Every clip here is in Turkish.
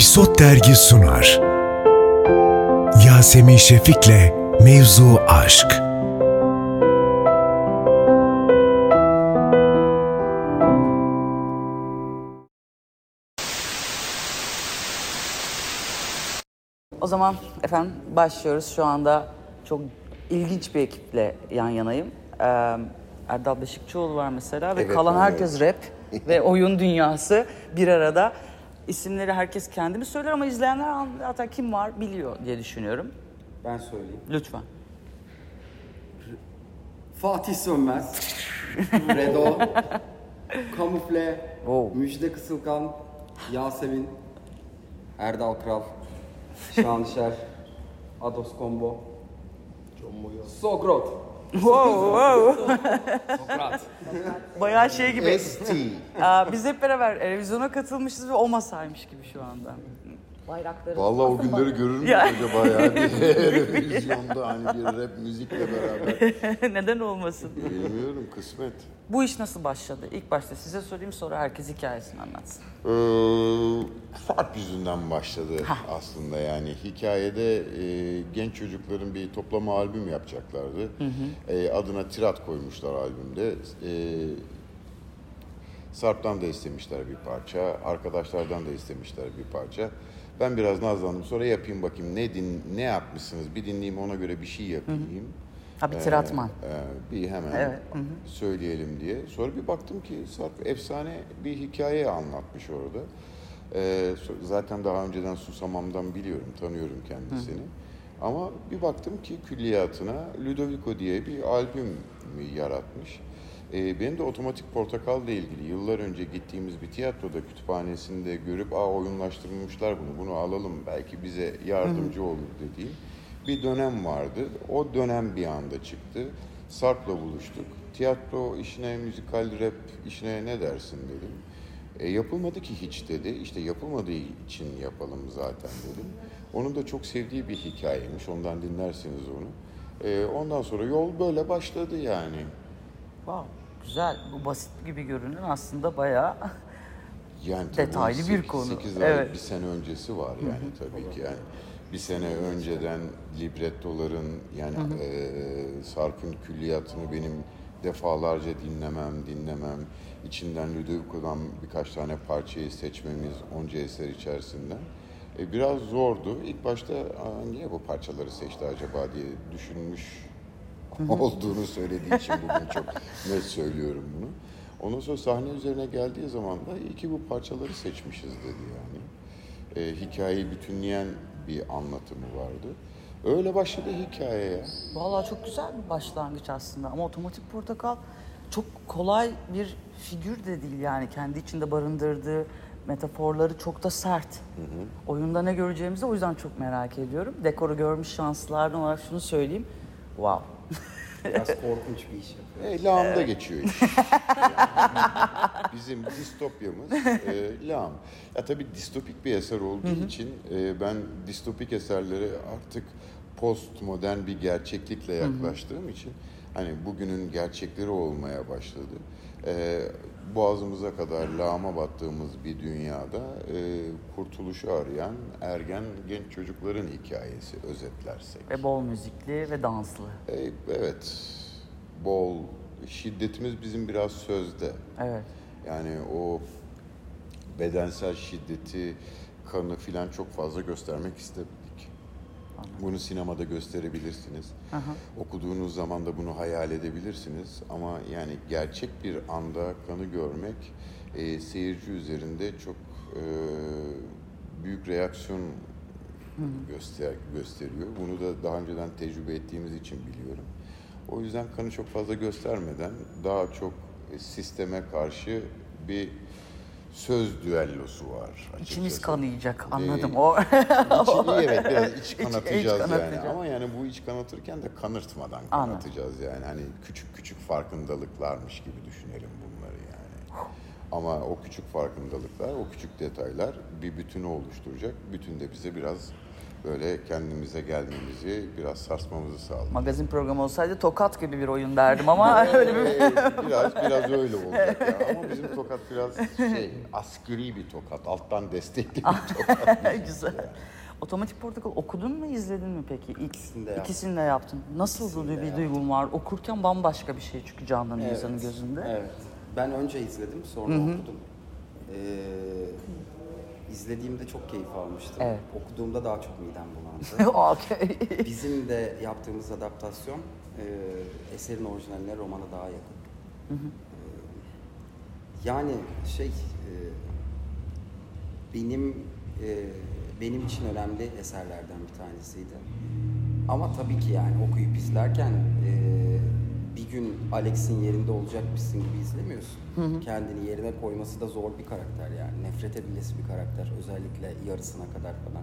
Episod Dergi sunar. Yasemin Şefik'le Mevzu Aşk. O zaman efendim başlıyoruz. Şu anda çok ilginç bir ekiple yan yanayım. Ee, Erdal Beşikçioğlu var mesela ve Evet, kalan ben herkes rap ve oyun dünyası bir arada. İsimleri herkes kendi mi söyler ama izleyenler zaten kim var biliyor diye düşünüyorum. Ben söyleyeyim. Lütfen. Fatih Sönmez, Redo, Kamufle, Wow. Müjde Kısılkan, Yasemin, Erdal Kral, Şanışer, Ados Combo, Sogrot. Wow, wow. Bayağı şey gibi. ST. Aa, biz hep beraber televizyona katılmışız ve o masaymış gibi şu anda. Bayrakları. Vallahi o günleri görür müyüz acaba ya? Televizyonda hani bir rap müzikle beraber. Neden olmasın? Bilmiyorum kısmet. Bu iş nasıl başladı? İlk başta size sorayım sonra herkes hikayesini anlatsın. Ee, Sarp yüzünden başladı aslında yani. Hikayede e, genç çocukların bir toplama albüm yapacaklardı. E, adına Tirat koymuşlar albümde. E, Sarp'tan da istemişler bir parça, arkadaşlardan da istemişler bir parça. Ben biraz nazlandım. Sonra yapayım bakayım ne din ne yapmışsınız bir dinleyeyim ona göre bir şey yapayım. Ha bir tiratman. Ee, bir hemen Evet, söyleyelim diye. Sonra bir baktım ki Sarp efsane bir hikaye anlatmış orada. Ee, zaten daha önceden Susamam'dan biliyorum, tanıyorum kendisini. Ama bir baktım ki külliyatına Ludovico diye bir albüm yaratmış. Ee, benim de Otomatik Portakal'la ilgili yıllar önce gittiğimiz bir tiyatroda kütüphanesinde görüp aa oyunlaştırmışlar bunu, bunu alalım belki bize yardımcı olur dediğim bir dönem vardı. O dönem bir anda çıktı. Sarp'la buluştuk. Tiyatro işine, müzikal rap işine ne dersin dedim. E, yapılmadı ki hiç dedi. İşte yapılmadığı için yapalım zaten dedim. Onun da çok sevdiği bir hikayemiş. Ondan dinlersiniz onu. E, ondan sonra yol böyle başladı yani. Wow, güzel. Bu basit gibi görünür aslında bayağı. Yani Detaylı bir sekiz- konu. sekiz Evet. aylık bir sene öncesi var yani tabii ki yani. Bir sene önceden librettoların yani eee Sarp'ın külliyatını benim defalarca dinlemem, dinlemem, içinden Ludovico'dan birkaç tane parçayı seçmemiz onca eser içerisinden. E, biraz zordu. İlk başta "Aa, niye bu parçaları seçti acaba diye düşünmüş olduğunu söylediği için bugün çok net söylüyorum bunu. Ondan sonra sahne üzerine geldiği zaman da iyi ki bu parçaları seçmişiz dedi yani. E, hikayeyi bütünleyen bir anlatımı vardı. Öyle başladı hikaye ya. Vallahi çok güzel bir başlangıç aslında ama otomatik portakal çok kolay bir figür de değil yani kendi içinde barındırdığı metaforları çok da sert. Oyunda ne göreceğimizi o yüzden çok merak ediyorum. Dekoru görmüş şanslılardan olarak şunu söyleyeyim. Wow. Biraz korkunç bir iş yapıyor. E, lağımda geçiyor iş. Bizim distopyamız e, lağım. Ya tabii distopik bir eser olduğu için e, ben distopik eserlere artık postmodern bir gerçeklikle yaklaştığım için hani bugünün gerçekleri olmaya başladı. E, boğazımıza kadar lağıma battığımız bir dünyada e, kurtuluşu arayan ergen genç çocukların hikayesi özetlersek. Ve bol müzikli ve danslı. E, evet, bol şiddetimiz bizim biraz sözde. Evet. Yani o bedensel şiddeti, kanı filan çok fazla göstermek Bunu sinemada gösterebilirsiniz. Okuduğunuz zaman da bunu hayal edebilirsiniz. Ama yani gerçek bir anda kanı görmek e, seyirci üzerinde çok e, büyük reaksiyon göster gösteriyor. Bunu da daha önceden tecrübe ettiğimiz için biliyorum. O yüzden kanı çok fazla göstermeden daha çok e, sisteme karşı bir söz düellosu var. İçimiz açıkçası. kanayacak anladım. Ee, O İçini evet biraz iç iç kanatacağız yani. kanatacağız. Ama yani bu iç kanatırken de kanırtmadan Anladım. kanatacağız yani. Hani küçük küçük farkındalıklarmış gibi düşünelim bunları yani. Ama o küçük farkındalıklar, o küçük detaylar bir bütünü oluşturacak. Bütün de bize biraz böyle kendimize gelmemizi, biraz sarsmamızı sağladı. Magazin programı olsaydı tokat gibi bir oyun derdim ama öyle bir Ee, biraz biraz öyle ya. Ama bizim tokat biraz şey askeri bir tokat, alttan destekli bir tokat. güzel. Otomatik Portakal okudun mu izledin mi peki? İlk, İkisini de yaptım. İkisini de yaptın. Nasıl bir duygun var? Okurken bambaşka bir şey çünkü canlanıyor Evet, insanın gözünde. Evet. Ben önce izledim, sonra okudum. Ee, izlediğimde çok keyif almıştım. Evet. Okuduğumda daha çok midem bulandı. Okey. Bizim de yaptığımız adaptasyon e, eserin orijinaline romana daha yakın. Ee, yani şey e, benim e, benim için önemli eserlerden bir tanesiydi. Ama tabii ki yani okuyup izlerken e, bir gün Alex'in yerinde olacakmışsın gibi izlemiyorsun. Kendini yerine koyması da zor bir karakter yani. Nefret edilesi bir karakter. Özellikle yarısına kadar falan.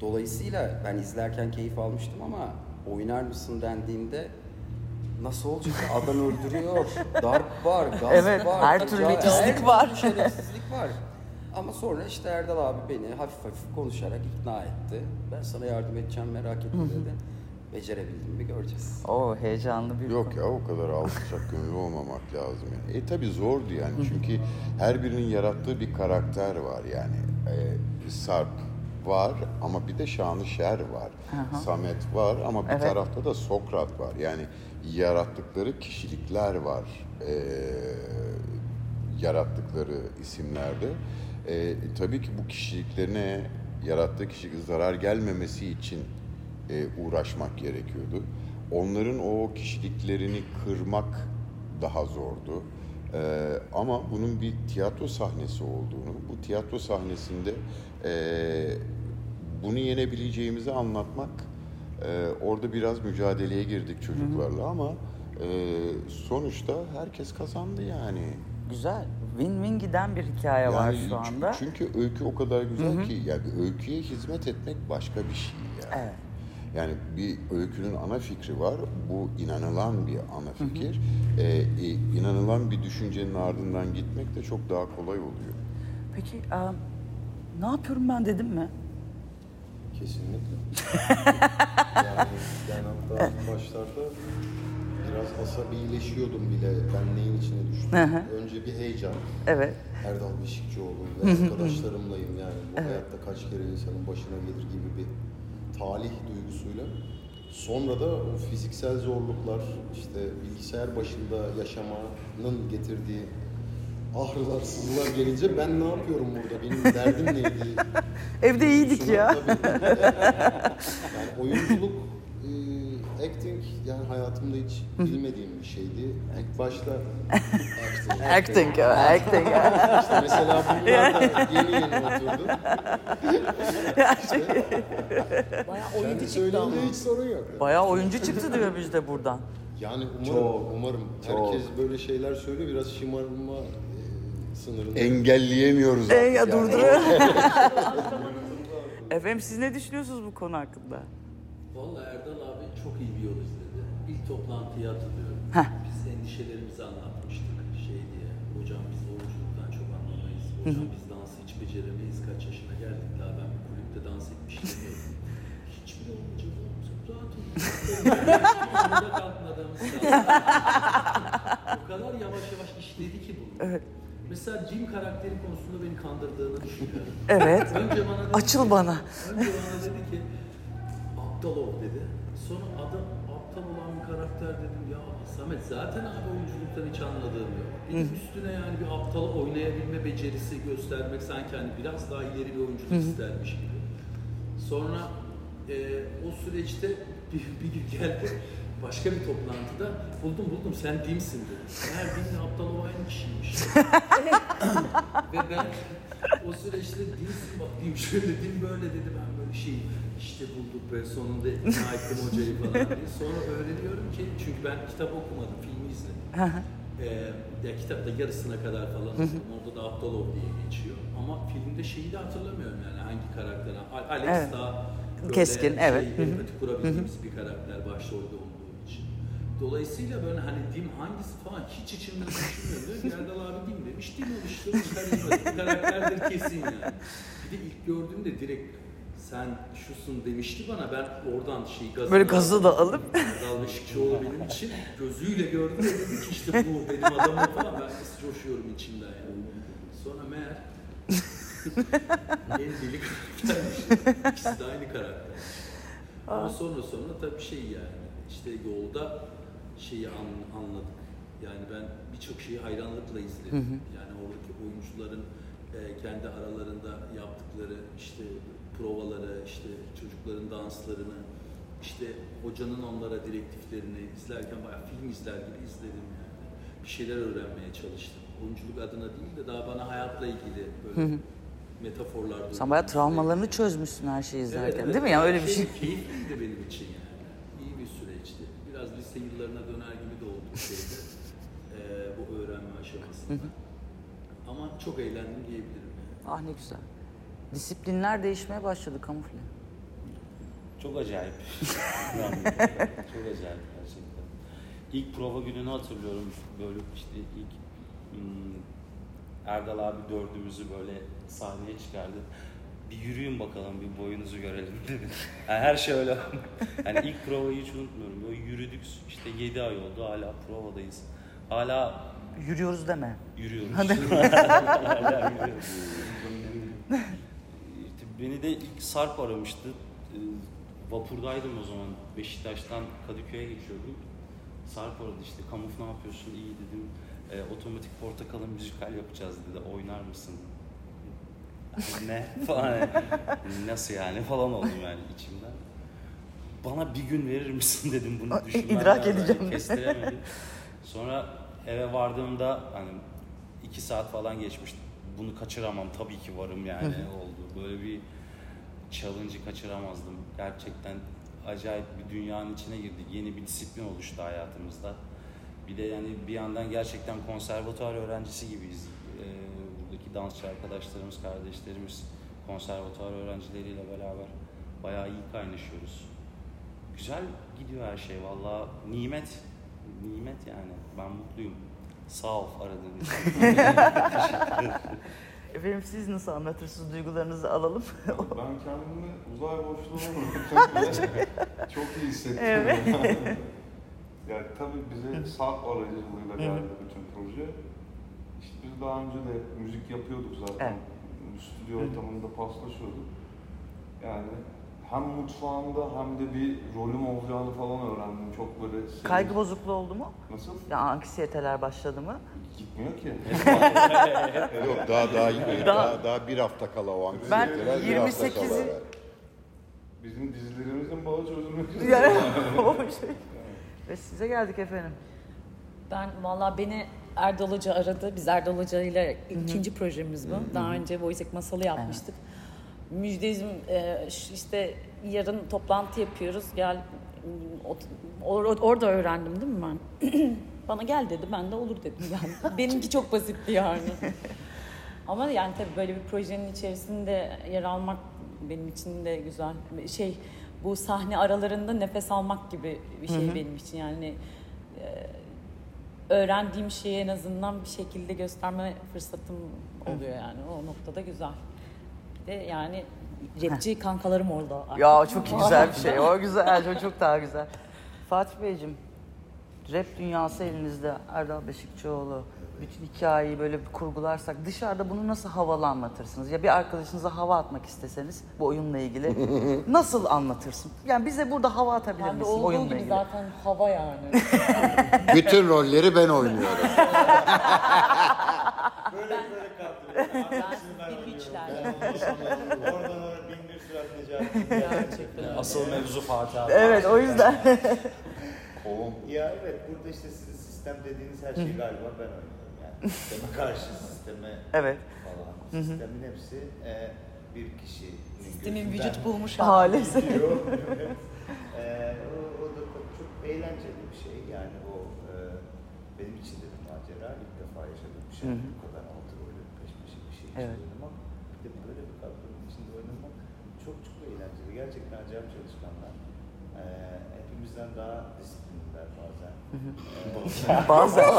Dolayısıyla ben izlerken keyif almıştım ama oynar mısın dendiğinde nasıl olacak? Adam öldürüyor, darp var, gaz Evet, var. her türlü her var. şerefsizlik var. Ama sonra işte Erdal abi beni hafif hafif konuşarak ikna etti. Ben sana yardım edeceğim merak etme dedi. Becerebildim mi göreceğiz. Oo heyecanlı bir Yok ya o kadar alçak gönüllü olmamak lazım yani. E tabi zordu yani çünkü her birinin yarattığı bir karakter var yani. E, Sarp var ama bir de Şanışer var. Samet var ama bir Evet. tarafta da Sokrat var. Yani yarattıkları kişilikler var. E, yarattıkları isimlerde. E, tabii ki bu kişiliklerine yarattığı kişilik zarar gelmemesi için e, uğraşmak gerekiyordu. Onların o kişiliklerini kırmak daha zordu. E, ama bunun bir tiyatro sahnesi olduğunu, bu tiyatro sahnesinde e, bunu yenebileceğimizi anlatmak, e, orada biraz mücadeleye girdik çocuklarla ama e, sonuçta herkes kazandı yani. Güzel. Win-win giden bir hikaye var Yani şu çü- anda. Çünkü öykü o kadar güzel ki yani öyküye hizmet etmek başka bir şey yani. Evet. Yani bir öykünün ana fikri var. Bu inanılan bir ana fikir. Ee, e, inanılan bir düşüncenin ardından gitmek de çok daha kolay oluyor. Peki e, ne yapıyorum ben dedim mi? Kesinlikle. yani ben hatta başlarda biraz asabileşiyordum bile ben neyin içine düştüm. Hı hı. Önce bir heyecan. Evet. Erdal Beşikçioğlu ve arkadaşlarımlayım yani bu hayatta kaç kere insanın başına gelir gibi bir talih duygusuyla. Sonra da o fiziksel zorluklar, işte bilgisayar başında yaşamanın getirdiği ağrılar, sızılar gelince ben ne yapıyorum burada, benim derdim neydi? Evde iyiydik ya. yani oyunculuk, e, acting yani hayatımda hiç bilmediğim bir şeydi. İlk başta acting. Acting. İşte mesela bunlar da yeni yeni oturdu. Bayağı Kendi oyuncu çıktı ama. hiç sorun yok. Bayağı oyuncu çıktı diyor bizde buradan. Yani umarım, Çok, umarım çok. herkes böyle şeyler söylüyor biraz şımarma e, sınırında. Engelleyemiyoruz E, artık ya yani. durduruyor. Efendim siz ne düşünüyorsunuz bu konu hakkında? Vallahi Erdal abi çok iyi bir yol izledi. İlk toplantıyı hatırlıyorum. Heh. Biz endişelerimizi anlatmıştık. Şey diye, hocam biz oyunculuktan çok anlamayız. Hocam biz dansı hiç beceremeyiz. Kaç yaşına geldik daha ben bir kulüpte dans etmiştim. Hiçbir oyuncu olmayacak. Rahat olun. Burada kalkmadığımız O kadar yavaş yavaş işledi ki bunu. Mesela Jim karakteri konusunda beni kandırdığını düşünüyorum. Evet. Önce bana dedi Açıl ki- bana. Önce bana dedi ki aptal ol dedi. Sonra adam aptal olan bir karakter dedim ya Samet zaten abi oyunculuktan hiç anladığım yok. Bir de üstüne yani bir aptal oynayabilme becerisi göstermek sanki hani biraz daha ileri bir oyunculuk istermiş gibi. Sonra e, o süreçte bir, bir gün geldi başka bir toplantıda buldum buldum sen Dim'sin dedi. Meğer Dim'le aptal o aynı kişiymiş. Ve ben o süreçte Dim'sin bak Dim şöyle Dim böyle dedi ben böyle şey işte bulduk ve sonunda ikna ettim hocayı falan diye. Sonra öğreniyorum ki çünkü ben kitap okumadım filmi izledim. Ee, ya kitapta yarısına kadar falan okudum. Orada da Abdalov diye geçiyor. Ama filmde şeyi de hatırlamıyorum yani hangi karakter. Al- Alex Evet. daha böyle Keskin, şey, evet. Empati kurabildiğimiz bir karakter başrolde olduğu için. Dolayısıyla böyle hani Dim hangisi falan hiç içimden düşünmüyorum. Diyor ki, Erdal abi Dim demiş. Dim oluşturmuş bir karakterdir kesin yani. Bir de ilk gördüğümde direkt sen şusun demişti bana ben oradan şey gazı Böyle gazı da alıp Beşikçioğlu benim için gözüyle gördü ve dedi ki işte bu benim adamım falan ben nasıl coşuyorum içimden yani. Sonra meğer en deli karaktermiş. İkisi de aynı karakter. Ama sonra sonra tabii şey yani işte yolda şeyi an- anladık. Yani ben birçok şeyi hayranlıkla izledim. Yani oradaki oyuncuların e, kendi aralarında yaptıkları işte provaları, işte çocukların danslarını, işte hocanın onlara direktiflerini izlerken bayağı film izler gibi izledim yani. Bir şeyler öğrenmeye çalıştım. Oyunculuk adına değil de daha bana hayatla ilgili böyle metaforlar. sen bayağı travmalarını çözmüşsün her şeyi izlerken değil mi? Yani öyle bir şey. Keyifliydi benim için yani. İyi bir süreçti. Biraz lise yıllarına döner gibi de oldu şeyde. eee, bu öğrenme aşamasında. Ama çok eğlendim diyebilirim yani. Ah ne güzel. Disiplinler değişmeye başladı kamufle. Çok acayip. Çok acayip gerçekten. İlk prova gününü hatırlıyorum. Böyle işte ilk hmm, Erdal abi dördümüzü böyle sahneye çıkardı. Bir yürüyün bakalım, bir boyunuzu görelim dedi. Yani her şey öyle. Yani ilk provayı hiç unutmuyorum. Böyle yürüdük, işte 7 ay oldu hala provadayız. Hala Yürüyoruz deme. Yürüyoruz. Hala yürüyoruz. Beni de ilk Sarp aramıştı. Ee, Vapurdaydım o zaman. Beşiktaş'tan Kadıköy'e geçiyordum. Sarp aradı işte. Kamuf ne yapıyorsun? İyi dedim. "E, otomatik portakalın müzikal yapacağız dedi. Oynar mısın? ne? Falan. Nasıl yani? Falan oldum yani içimden. Bana bir gün verir misin dedim bunu düşünmem idrak edeceğim. Yani Kestiremedim. Sonra eve vardığımda hani iki saat falan geçmişti. Bunu kaçıramam tabii ki varım yani oldu. Böyle bir challenge'ı kaçıramazdım. Gerçekten acayip bir dünyanın içine girdik. Yeni bir disiplin oluştu hayatımızda. Bir de yani bir yandan gerçekten konservatuar öğrencisi gibiyiz. Ee, buradaki dansçı arkadaşlarımız, kardeşlerimiz konservatuar öğrencileriyle beraber bayağı iyi kaynaşıyoruz. Güzel gidiyor her şey valla. Nimet. Nimet yani. Ben mutluyum. Sağ ol aradığın için. Efendim siz nasıl anlatırsınız duygularınızı alalım. Ben kendimi uzay boşluğuna bıraktım. Çok iyi hissettim. yani tabii bize Sarp aracılığıyla geldi bütün proje. İşte biz daha önce de müzik yapıyorduk zaten. Stüdyo ortamında paslaşıyorduk. Yani hem mutfağında hem de bir rolüm olacağını falan öğrendim. Çok böyle sevdim. Kaygı bozukluğu oldu mu? Nasıl? Ya anksiyeteler başladı mı? Gitmiyor ki. Yok daha daha daha, daha, daha bir hafta kala o Ben anksiyeteler 28'i kala. Bizim dizilerimizin bağı çözülmek üzere. Yani o şey. Ve size geldik efendim. Ben valla beni Erdal Hoca aradı. Biz Erdal Hoca ile ikinci projemiz bu. Daha önce Voice masalı yapmıştık. Müjdeciğim e, işte yarın toplantı yapıyoruz. Gel or- orada öğrendim değil mi ben? Bana gel dedi. Ben de olur dedim yani. Benimki çok basitti yani. Ama yani tabii böyle bir projenin içerisinde yer almak benim için de güzel. Şey bu sahne aralarında nefes almak gibi bir şey benim için yani e, öğrendiğim şeyi en azından bir şekilde gösterme fırsatım oluyor yani o noktada güzel. Bir de yani rapçi kankalarım orada. Ya çok güzel bir şey. O güzel. O çok daha güzel. Fatih Beyciğim, rap dünyası elinizde. Erdal Beşikçioğlu. Bütün hikayeyi böyle bir kurgularsak dışarıda bunu nasıl havalı anlatırsınız? Ya bir arkadaşınıza hava atmak isteseniz bu oyunla ilgili nasıl anlatırsın? Yani bize burada hava atabilir Ben de misin olduğu oyunla gibi ilgili? zaten hava yani. Bütün rolleri ben oynuyorum. ben bir hiçler. Oradan oraya bin bir sürat. Gerçekten. Asıl mevzu Fatih abi. Evet o yüzden. Ya evet burada işte sizin sistem dediğiniz her şeyi galiba ben oynuyorum. Yani sisteme karşı sisteme evet. falan. Sistemin hepsi e, bir kişi. Sistemin vücut bulmuş Hali. Gidiyor. evet. E, o, o da çok eğlenceli bir şey. Yani o e, benim için de bir macera. İlk defa yaşadığım bir şey. Bu kadar altı rolü peş peşe bir şey Evet. içinde oynamak. Bir de böyle bir kadronun içinde oynamak çok çok eğlenceli. Gerçekten acayip çalışkanlar. E, hepimizden daha disiplinliler bazen. E, Bazen.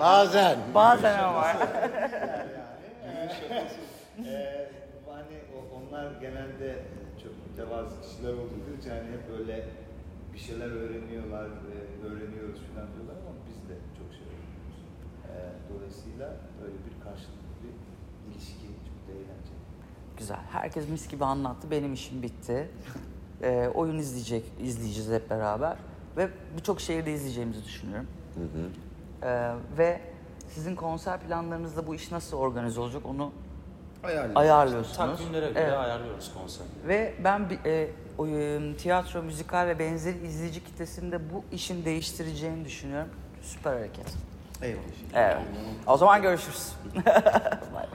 Bazen. Bazen ama. Ee, hani onlar genelde çok mütevazı kişiler olduğu için hani hep böyle bir şeyler öğreniyorlar, e, öğreniyoruz falan diyorlar ama biz de çok şey öğreniyoruz. Ee, dolayısıyla böyle bir karşılıklı bir ilişki çok da eğlenceli. Güzel. Herkes mis gibi anlattı. Benim işim bitti. Ee, oyun izleyecek, izleyeceğiz hep beraber. Ve birçok şehirde izleyeceğimizi düşünüyorum. Ee, ve sizin konser planlarınızda bu iş nasıl organize olacak onu ayarlıyorsunuz. Takvimlere göre Evet. ayarlıyoruz konser. Ve ben bir, e, o, e, tiyatro, müzikal ve benzeri izleyici kitlesinde bu işin değiştireceğini düşünüyorum. Süper hareket. Eyvallah. Evet. O zaman görüşürüz. Bay bay.